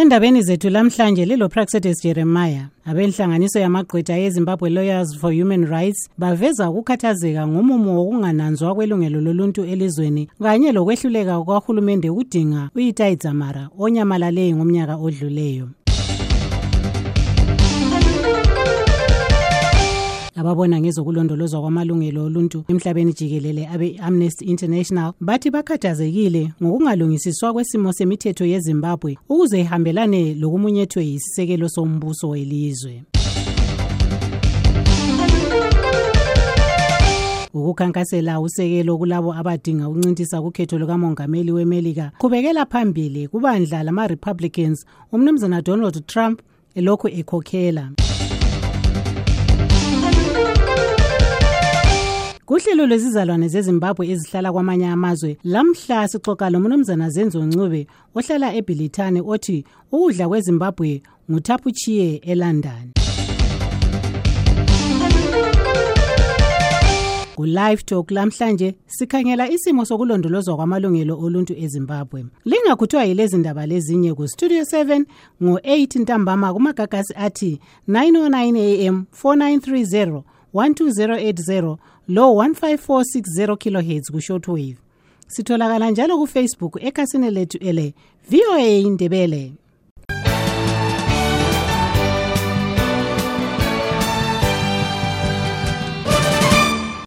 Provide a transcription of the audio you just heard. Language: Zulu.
endabeni zethu lamhlanje lilo praxedes jeremiah abenhlanganiso yamagqwetha yezimbabwe lawyers for human rights baveza ukukhathazeka ngomumo wokungananzwa kwelungelo loluntu elizweni kanye lokwehluleka kwahulumende ukudinga uyitai dzamara onyamalale ngomnyaka odluleyo. Ababona ngezokulondolozwa kwamalungelo oluntu emhlabeni jikelele abe-amnesty international bathi bakhathazekile ngokungalungisiswa kwesimo semithetho yezimbabwe ukuze ihambelane lokumunyethwe yisisekelo sombuso welizwe. Ukukhankasela usekelo kulabo abadinga ukuncintisa kukhetho lukamongameli wemelika qhubekela phambili kubandla lama-republicans umnumzana donald trump elokhu ekhokhela. Kuhlelo lwezizalwane zezimbabwe ezihlala kwamanye amazwe lamhla sixoxa lomnumzana zenzo ncube ohlala ebhilithane othi ukudla kwezimbabwe nguthapuchiye elondon. Ku-live talk lamhlanje sikhangela isimo sokulondolozwa kwamalungelo oluntu ezimbabwe. Lingakhuthiwa yilezi ndaba lezinye kustudio 7 ngo-8 ntambama kumagagasi athi 909 am 4930 12080 lo 15460 kilohertz ku-shortwave sitholakala njalo kufacebook ekhasini lethu ele voa indebele.